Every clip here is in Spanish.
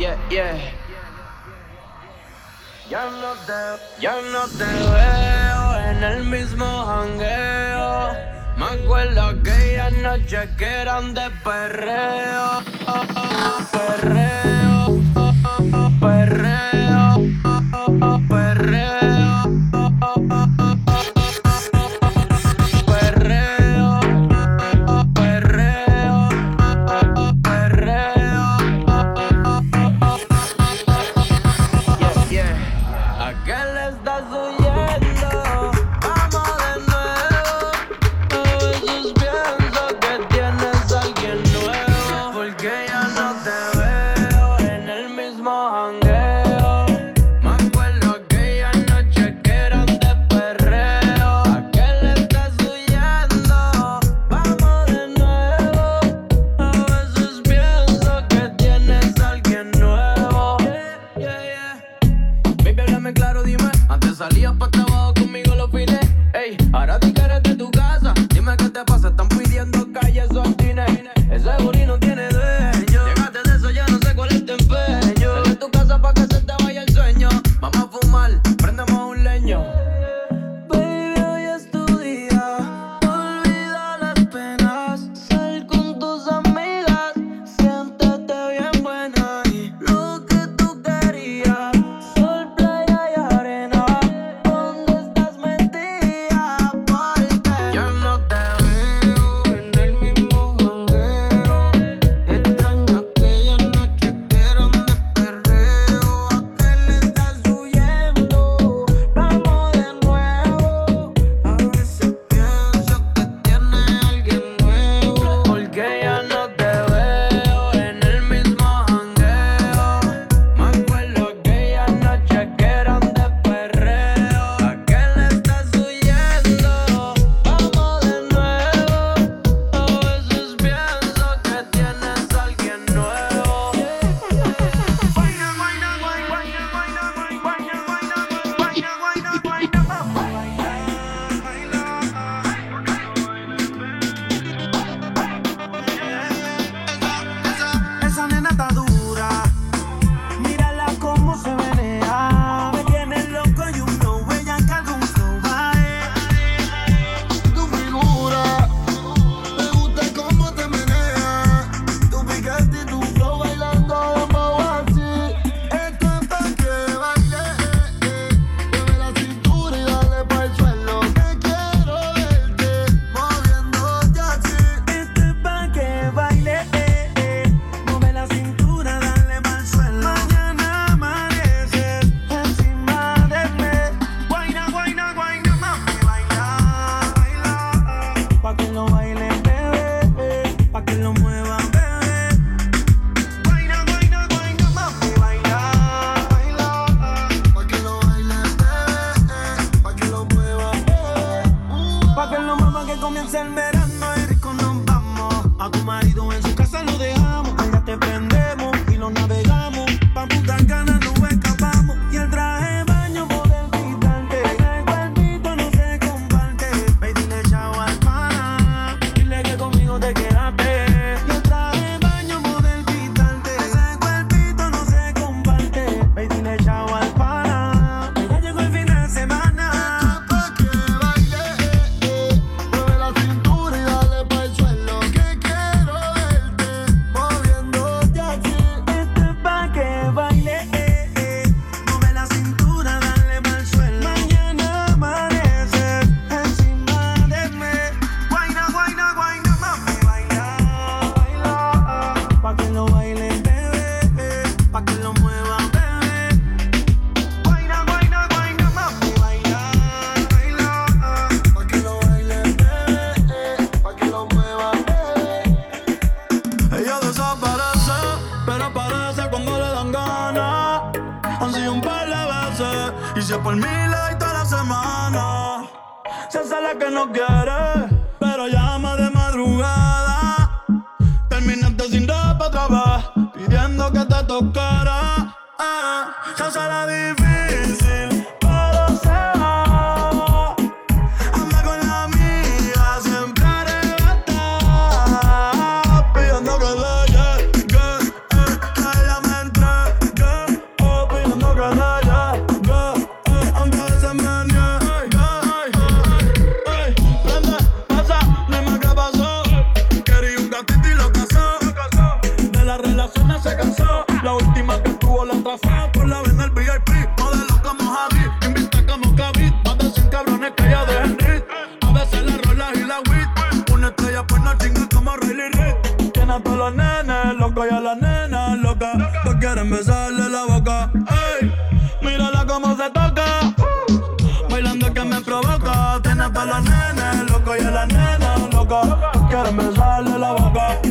yeah, yeah. Ya no te, ya no te veo en el mismo jangueo. Me acuerdo aquella noche que eran de perreo, perreo, perreo, perreo. chinga como Riley Tiene a todos los nenes locos y a las nenas locas. Que quieren besarle la boca. Ey, mírala como se toca. Bailando que me provoca. Tiene a todos los nenes locos y a las nenas locas. Que quieren besarle la boca.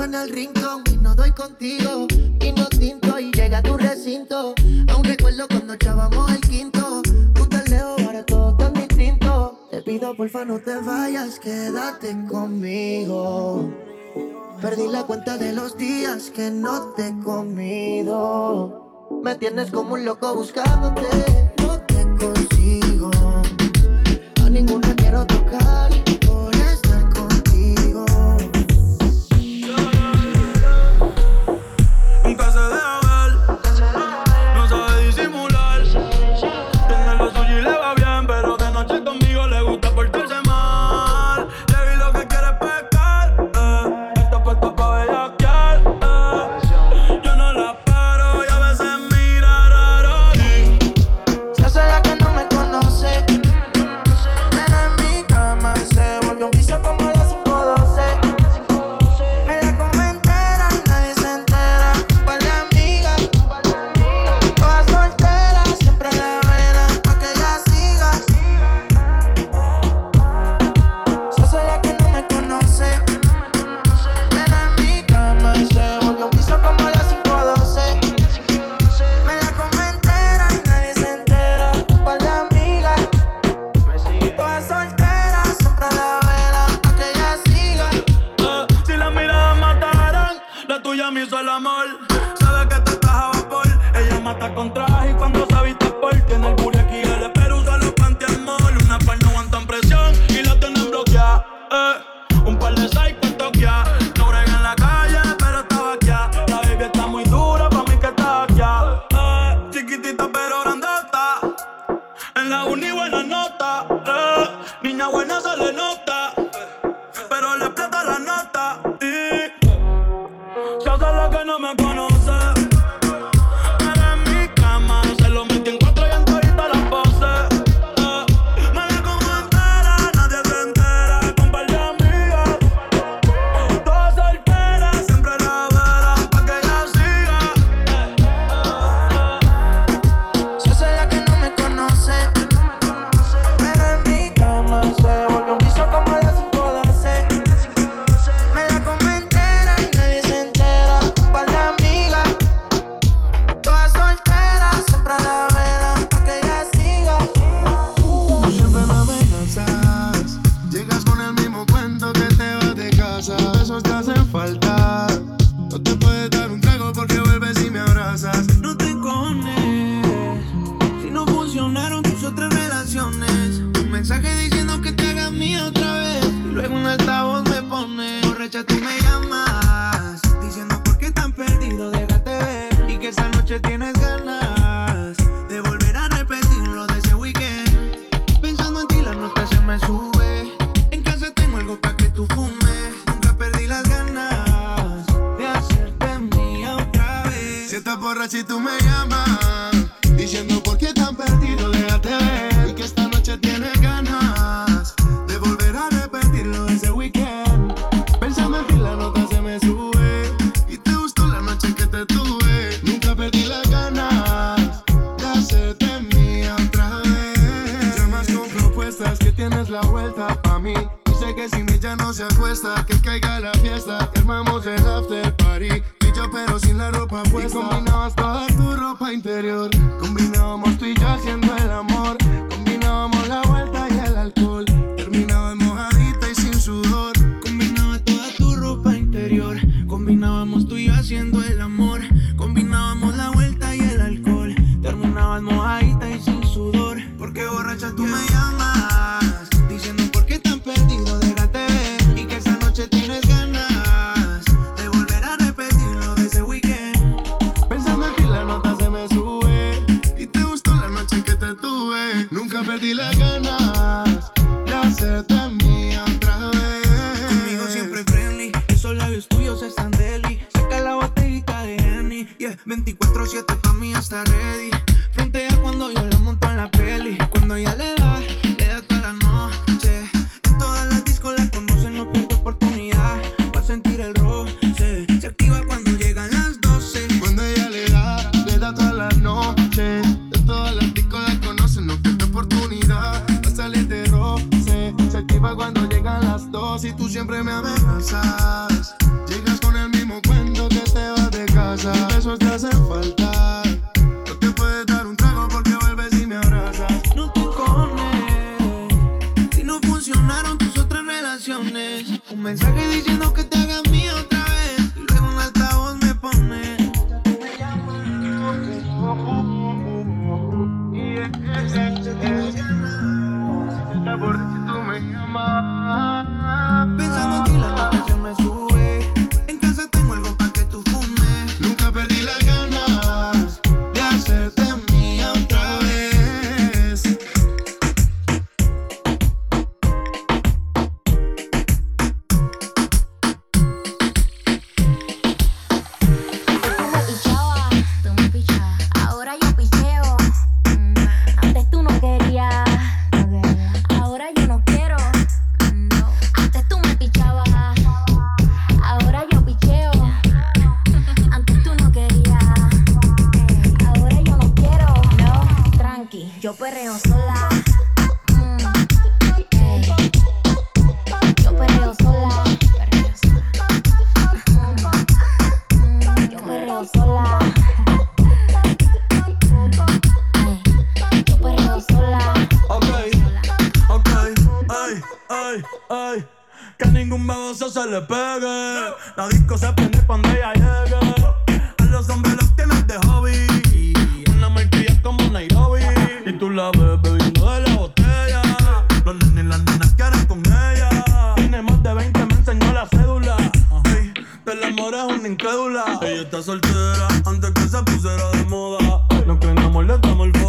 suena el rincón y no doy contigo. Y no tinto y llega a tu recinto. Aún recuerdo cuando echábamos el quinto. Tú tan lejos, ahora todo tan distinto. Te pido porfa no te vayas, quédate conmigo. Perdí la cuenta de los días que no te he comido. Me tienes como un loco buscándote. con ella. Tiene más de 20, me enseñó la cédula. Hey, del amor es una incrédula. Ella está soltera antes que se pusiera de moda. No creen amor, le damos el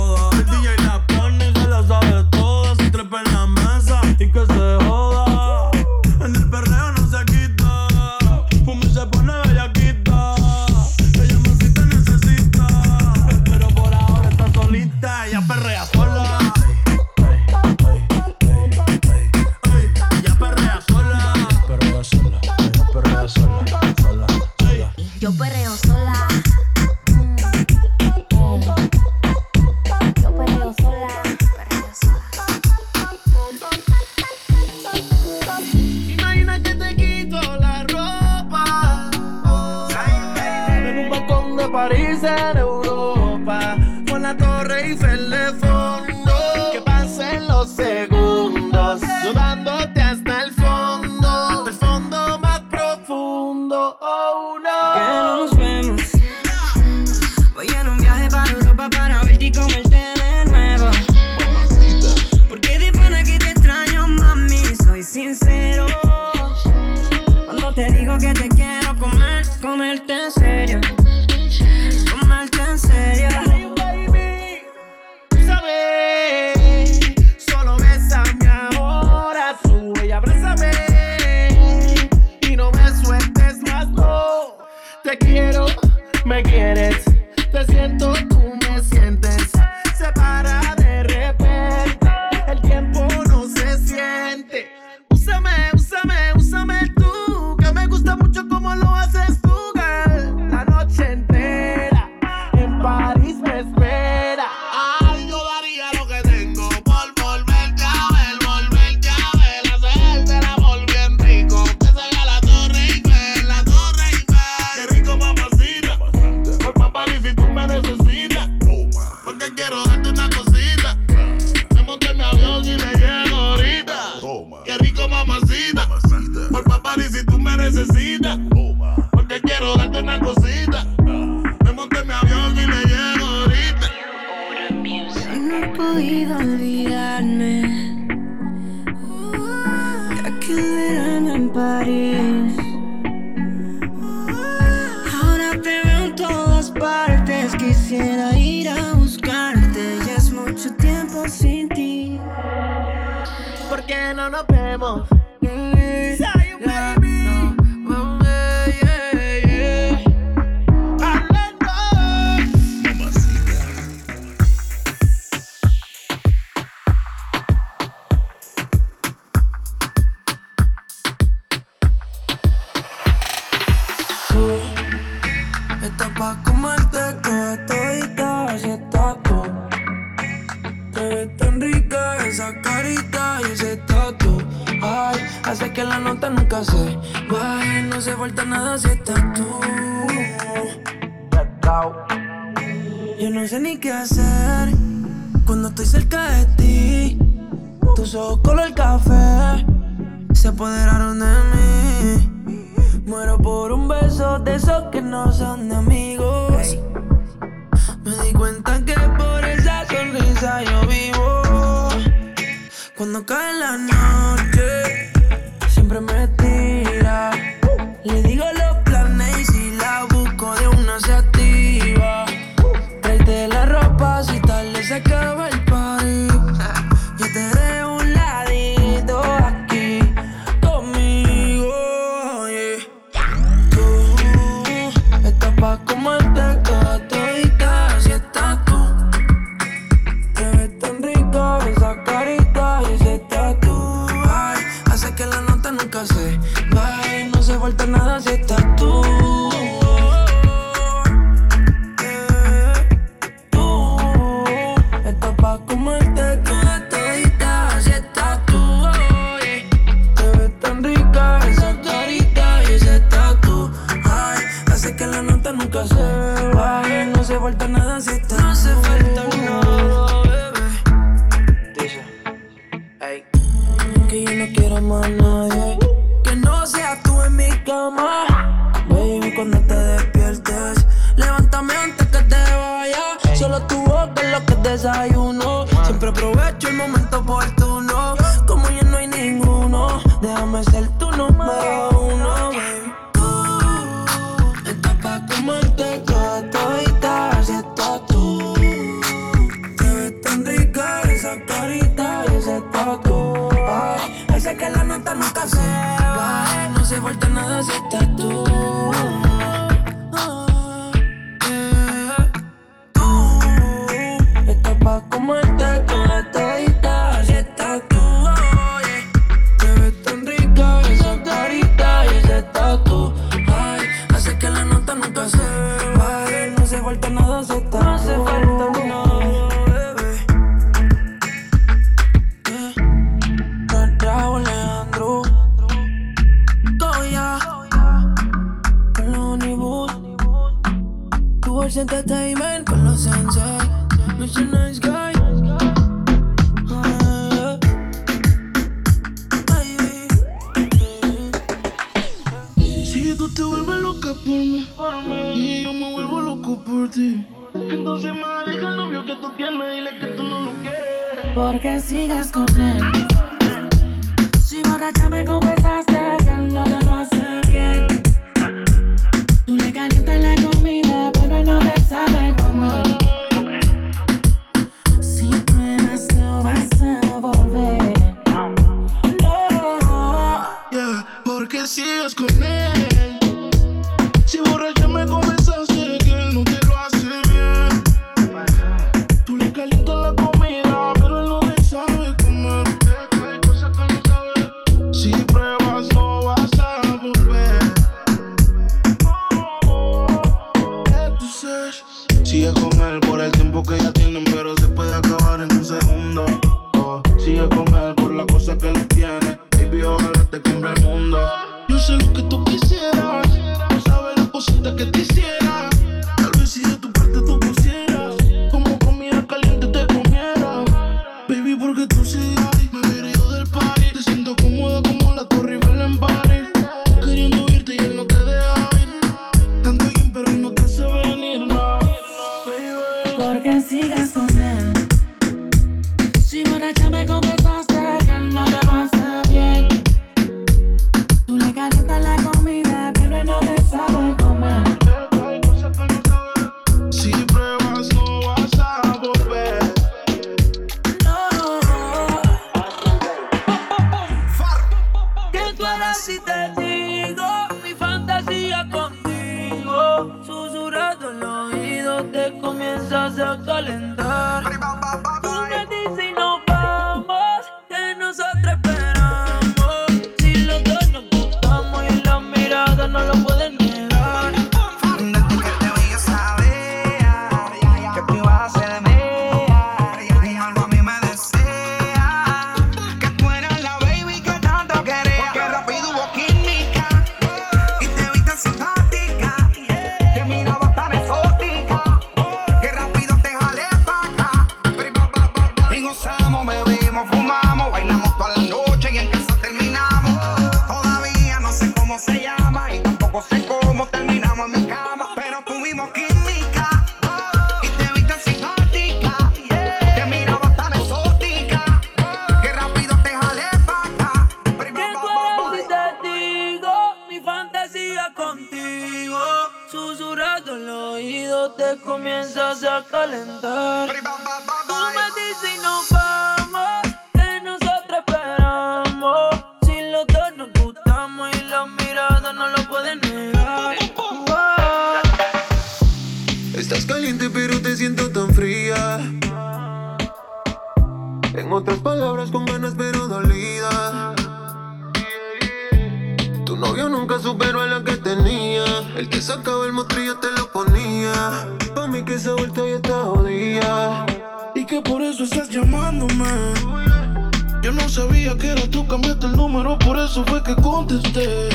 eso fue que contesté.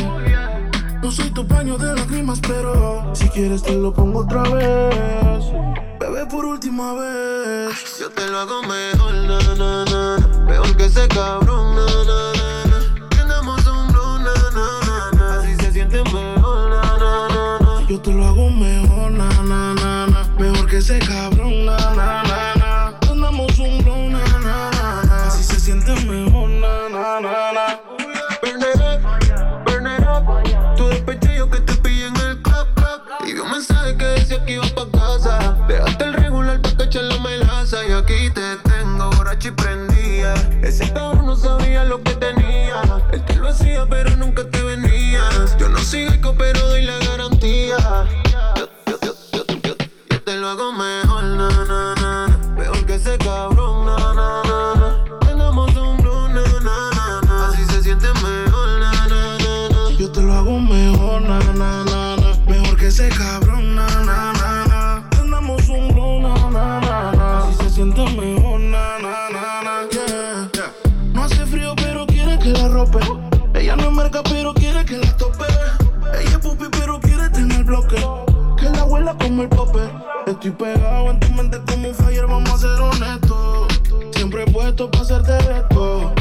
No soy tu baño de lágrimas, pero si quieres te lo pongo otra vez. Bebé, por última vez. Yo te lo hago mejor, na, na, na. Mejor que ese cabrón, na, na, na. na. Tenemos un na, na, na, na. Así se siente mejor, na, na, na, na. Yo te lo hago mejor, na, na, na, na. Mejor que ese cabrón. pegado en tu mente como un fire, vamos a ser honestos. Siempre he puesto para hacerte esto.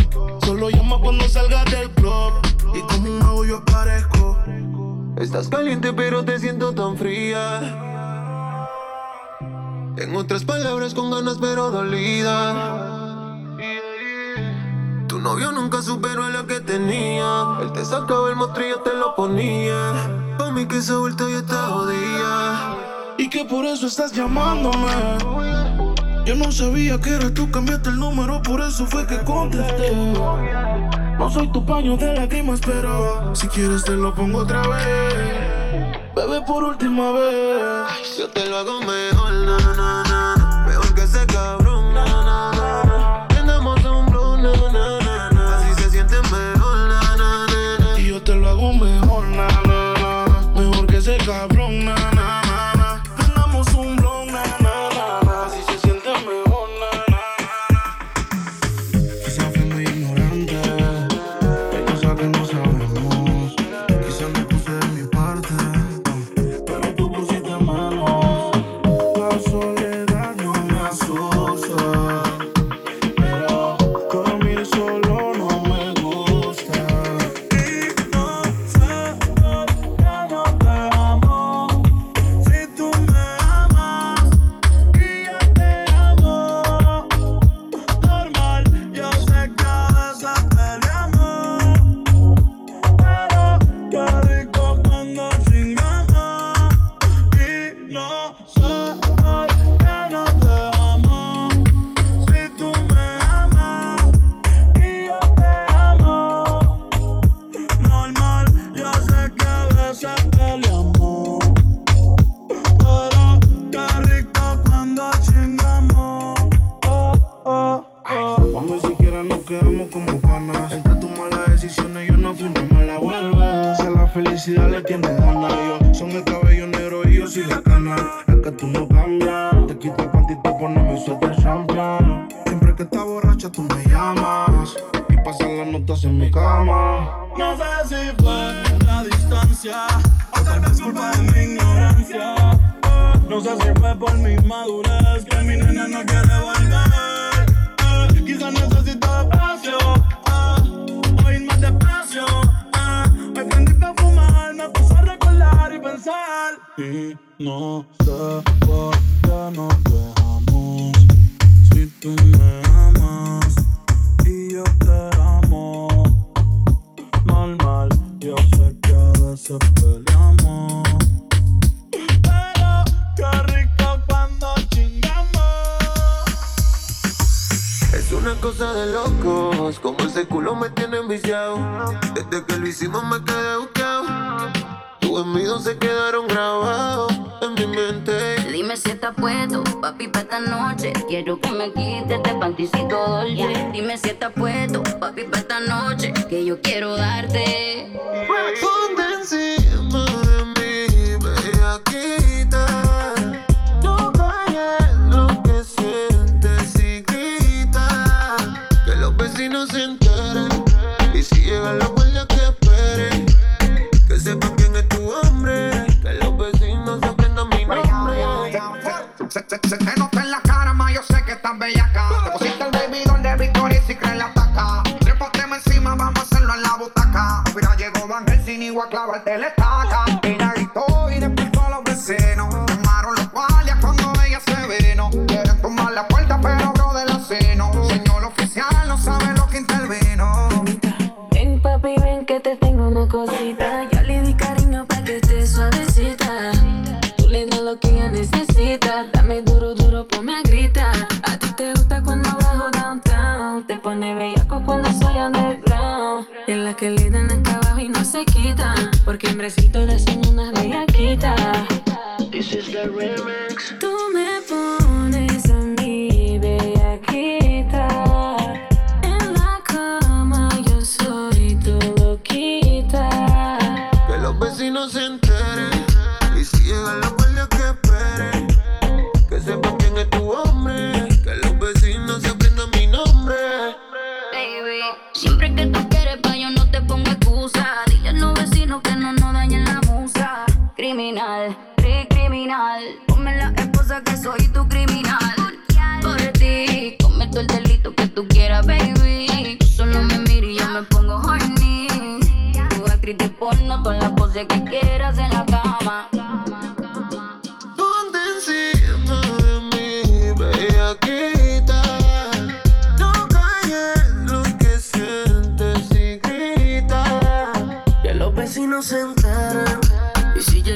Solo llama cuando salgas del club. Y como un mago yo aparezco. Estás caliente, pero te siento tan fría. En otras palabras, con ganas, pero dolida. Tu novio nunca superó a la que tenía. Él te sacaba el mostrillo, te lo ponía. Pa' mí que esa vuelta ya está jodida. Y que por eso estás llamándome. Yo no sabía que eras tú, cambiaste el número, por eso fue que contesté. No soy tu paño de lágrimas, pero si quieres te lo pongo otra vez. Bebé, por última vez, yo te lo hago mejor.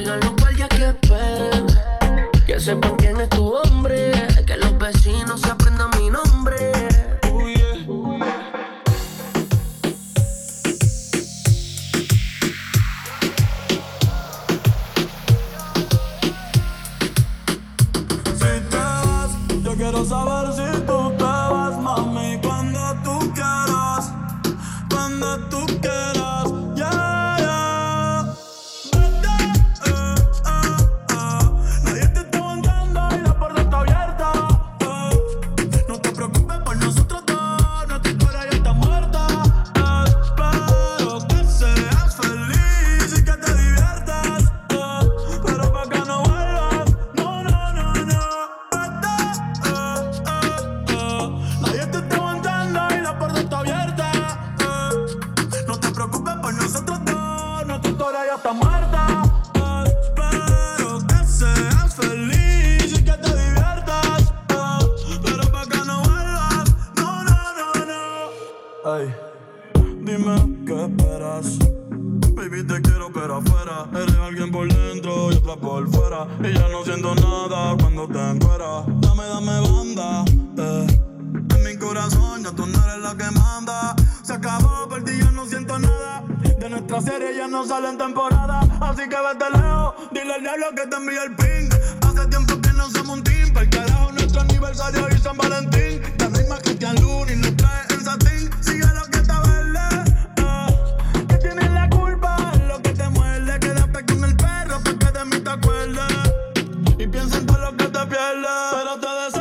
Que que sepan quién es tu todos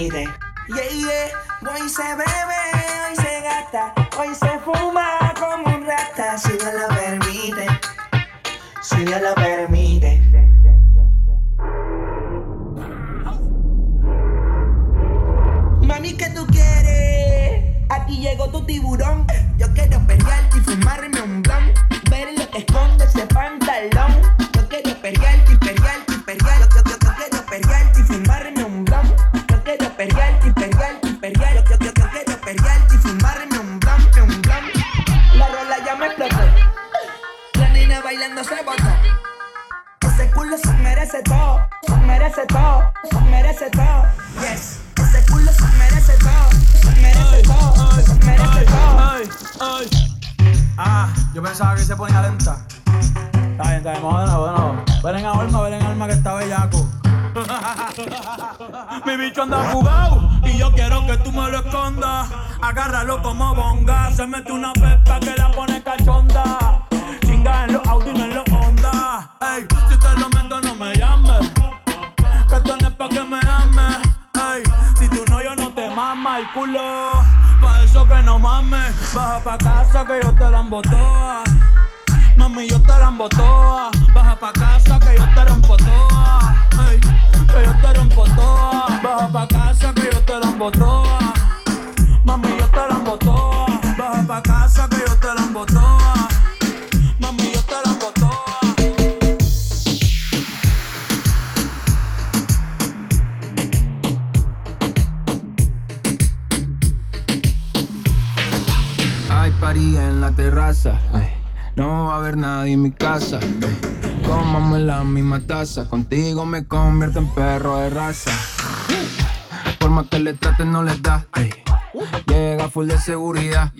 either. como bonga. Se mete una pepa que la pone cachonda. Chinga en los Audi, no en los Honda. Ey, si te lo meto, no me llames. Que esto no pa' que me ames. Ey, si tú no, yo no te mama el culo. Pa' eso que no mames. Baja pa' casa que yo te la embotoa. Mami, yo te la embotoa. Baja pa' casa que yo te rompo toa. Ey, que yo te rompo toa. Baja pa' casa que yo te la embotoa. Mami, yo te la la terraza. No va a haber nadie en mi casa. Comamos la misma taza. Contigo me convierto en perro de raza. Por más que le traten, no les da. Llega full de seguridad.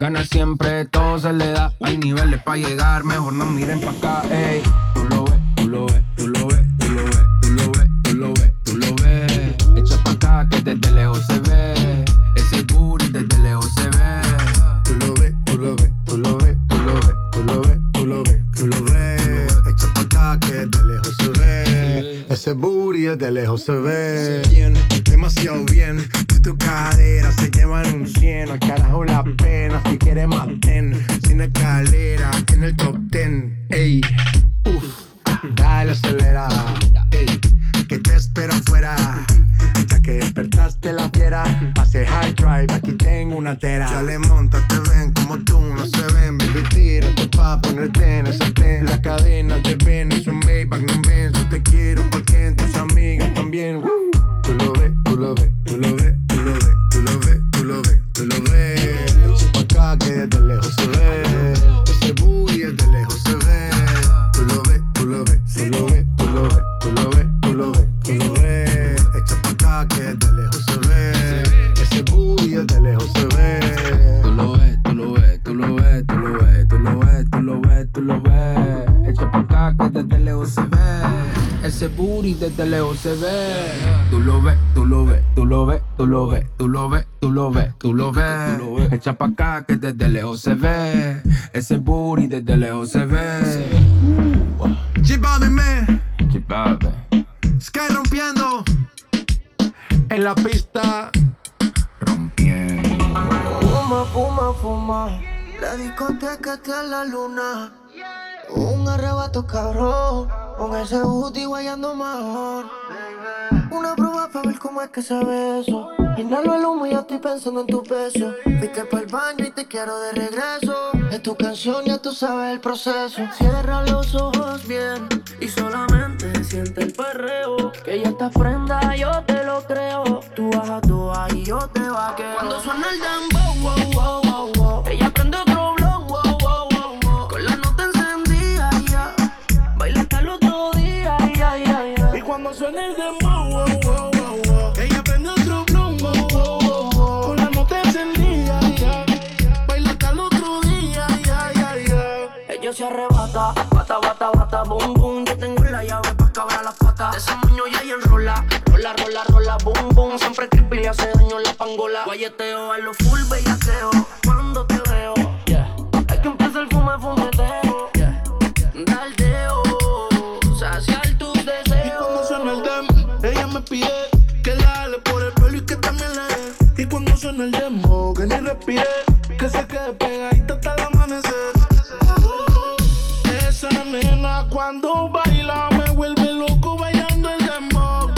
Gana siempre, todo se le da. Hay niveles para llegar, mejor no miren para acá. Ey. Tú lo ves, tú lo ves, tú lo ves, tú lo ves, tú lo ves, tú lo ves, tú. Echa para acá que desde lejos se ve. Ese booty de lejos se ve. Bien, demasiado bien. Si tu cadera se llevan un 100, al carajo la pena. Si quieres más ten, sin escalera, en el top ten. Ey, uff, dale acelera. Ey, que te espero afuera. Que despertaste la fiera, hace high drive, aquí tengo una tera. Ya le monta, te ven como tú, no se ven, baby, tírate pa' ponerte en esa ten. La cadena te ven, es un Maybach, no ven, yo te quiero porque tus amigas también. Tú lo ves, tú lo ves, tú lo ves, booty desde lejos se ve. Tú lo ves, tú lo ves, tú lo ves, tú lo ves, tú lo ves, tú lo ves, tú lo ves. Echa pa' acá que desde lejos se ve. Ese booty desde lejos se ve. Chipame, me, Chipate. Sky rompiendo en la pista. Rompiendo. Fuma, fuma, fuma. La discoteca está en la luna. Un arrebato cabrón. Con ese booty guayando mejor. Una prueba para ver cómo es que se ve eso. Inhalo el humo y ya estoy pensando en tu peso. Fuiste para el baño y te quiero de regreso. Es tu canción, ya tú sabes el proceso. Cierra los ojos bien y solamente siente el perreo. Que ya estás prenda, yo te lo creo. Tú a toa y yo te vaqueo. Cuando suena el dembow, wow, wow, wow, se arrebata, bata, bata, bata, boom, boom. Yo tengo la llave pa' cabrar las patas. Ese moño ya y enrola, rola, rola, rola, boom, boom. Siempre creepy le hace daño la pangola. Guayeteo a lo full bellaqueo. Cuando te veo, yeah. Hay que empezar el fume, fumeteo, yeah. Daldeo, saciar tus Y deseos. cuando suena el dem, ella me pide que la jale por el pelo y que también le dé. Y cuando suena el demo, que ni respire, cuando baila me vuelve loco bailando el demo.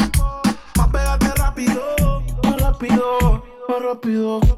Más pégate rápido, más rápido, más rápido.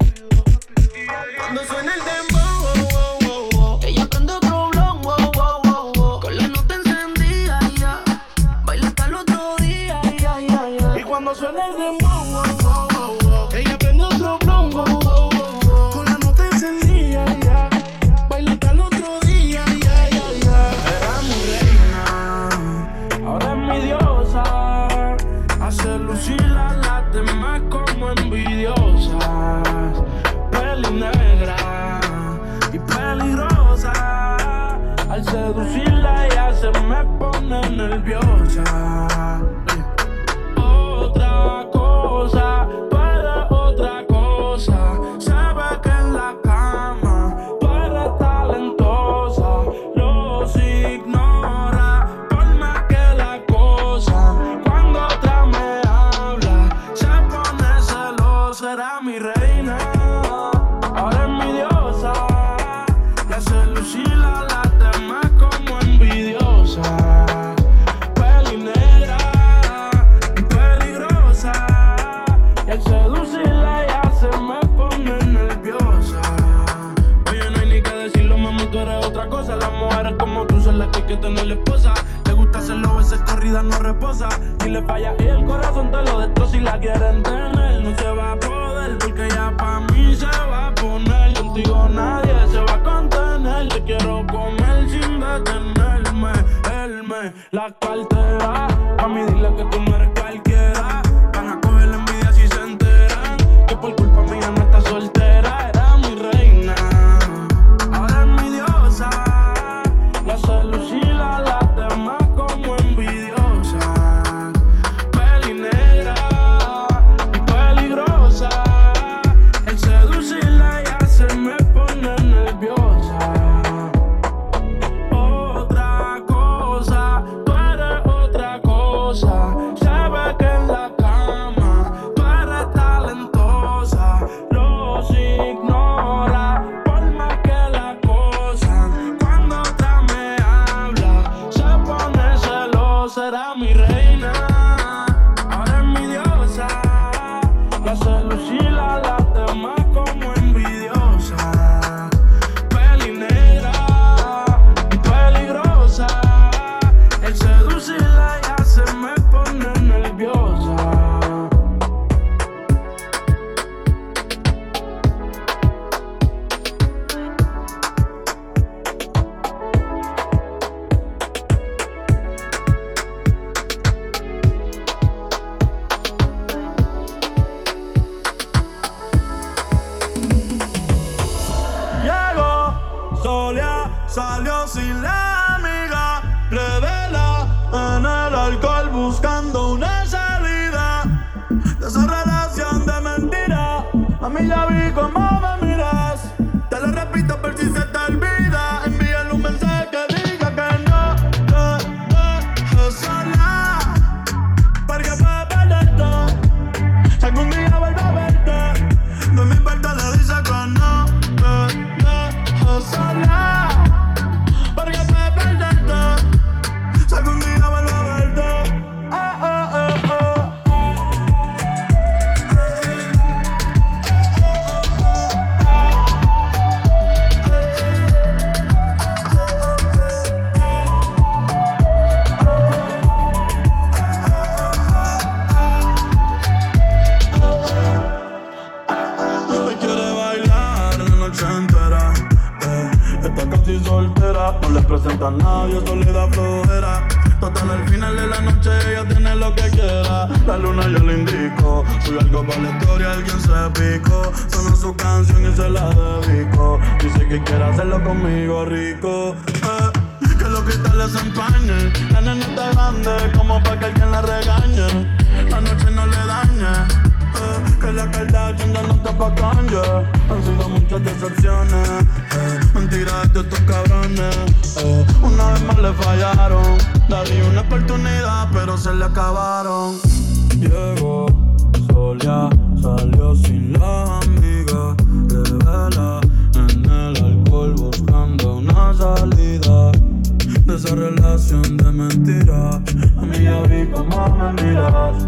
Reposa. Si le falla y el corazón te lo destroza. Si la quieren tener, no se va a poder. Porque ya pa' mí se va salió sin la amiga, revela en el alcohol buscando una salida de esa relación de mentira. A mí ya vi como versión de mentiras. A mí ya vi cómo me miras.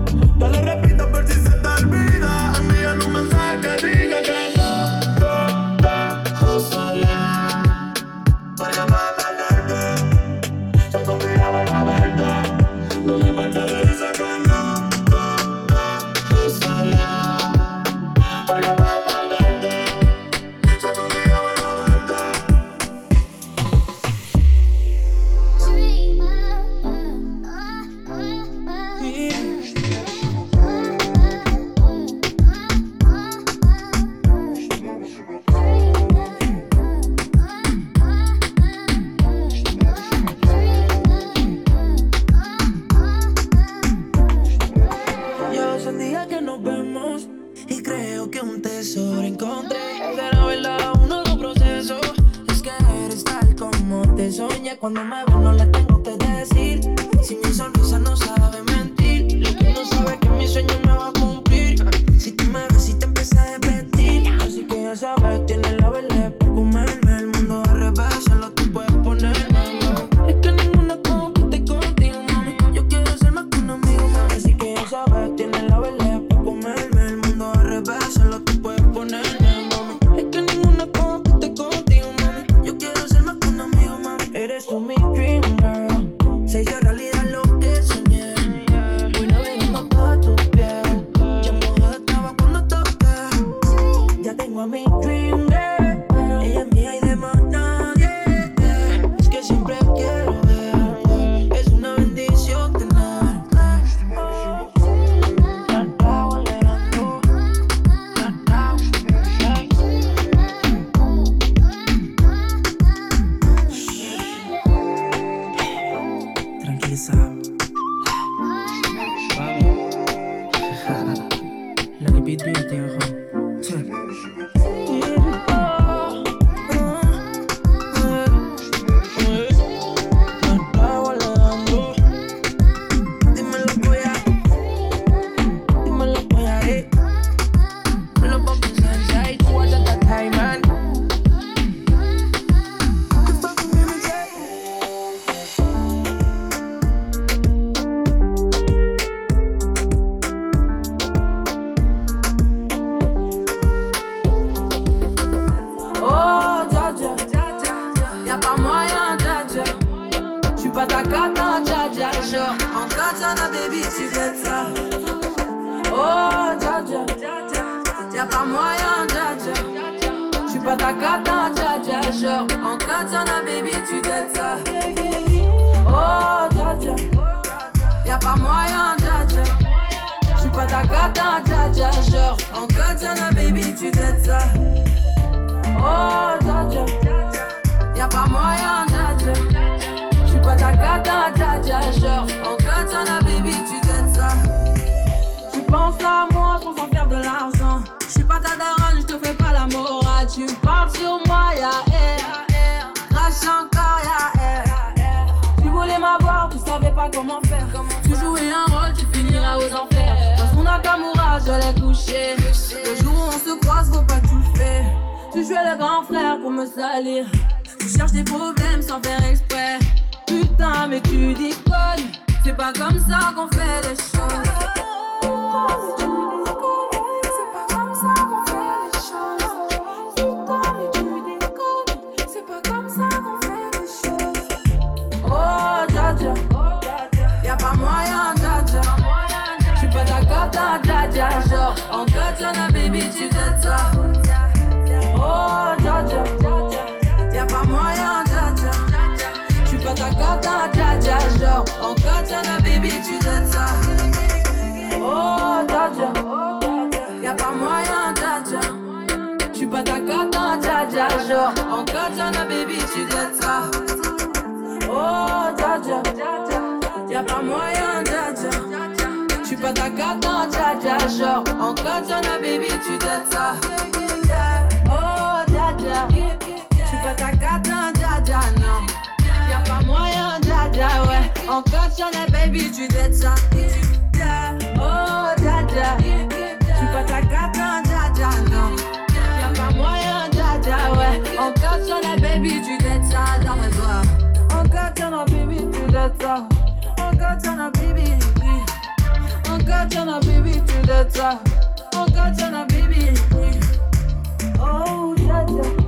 Le jour où on se croise, faut pas tout faire. Tu jouais le grand frère pour me salir. Tu cherches des problèmes sans faire exprès. Putain, mais tu déconnes. C'est pas comme ça qu'on fait les choses. Genre, en katana, baby, tu donnes ça. Oh, dja. Y'a pas moyen, dja. J'suis pas d'accord, dja dja. Genre, en katana, baby, tu donnes ça. Oh, dja. Y'a pas moyen, dja. J'suis pas ta en dja. Genre, en katana, baby, tu donnes ça. Oh, dja. J'suis pas ta dja, non. moyen dada, ouais. Encore j'en ai, baby, tu dettes ça. Oh dada, tu pas ta carte, dada, non. Y'a pas moyen dada, ouais. Encore j'en ai, baby, tu dettes ça dans mes doigts. J'en ai, baby, tu dettes ça. J'en ai, baby. Encore j'en ai, baby, tu ça. J'en ai, baby. Oh dada.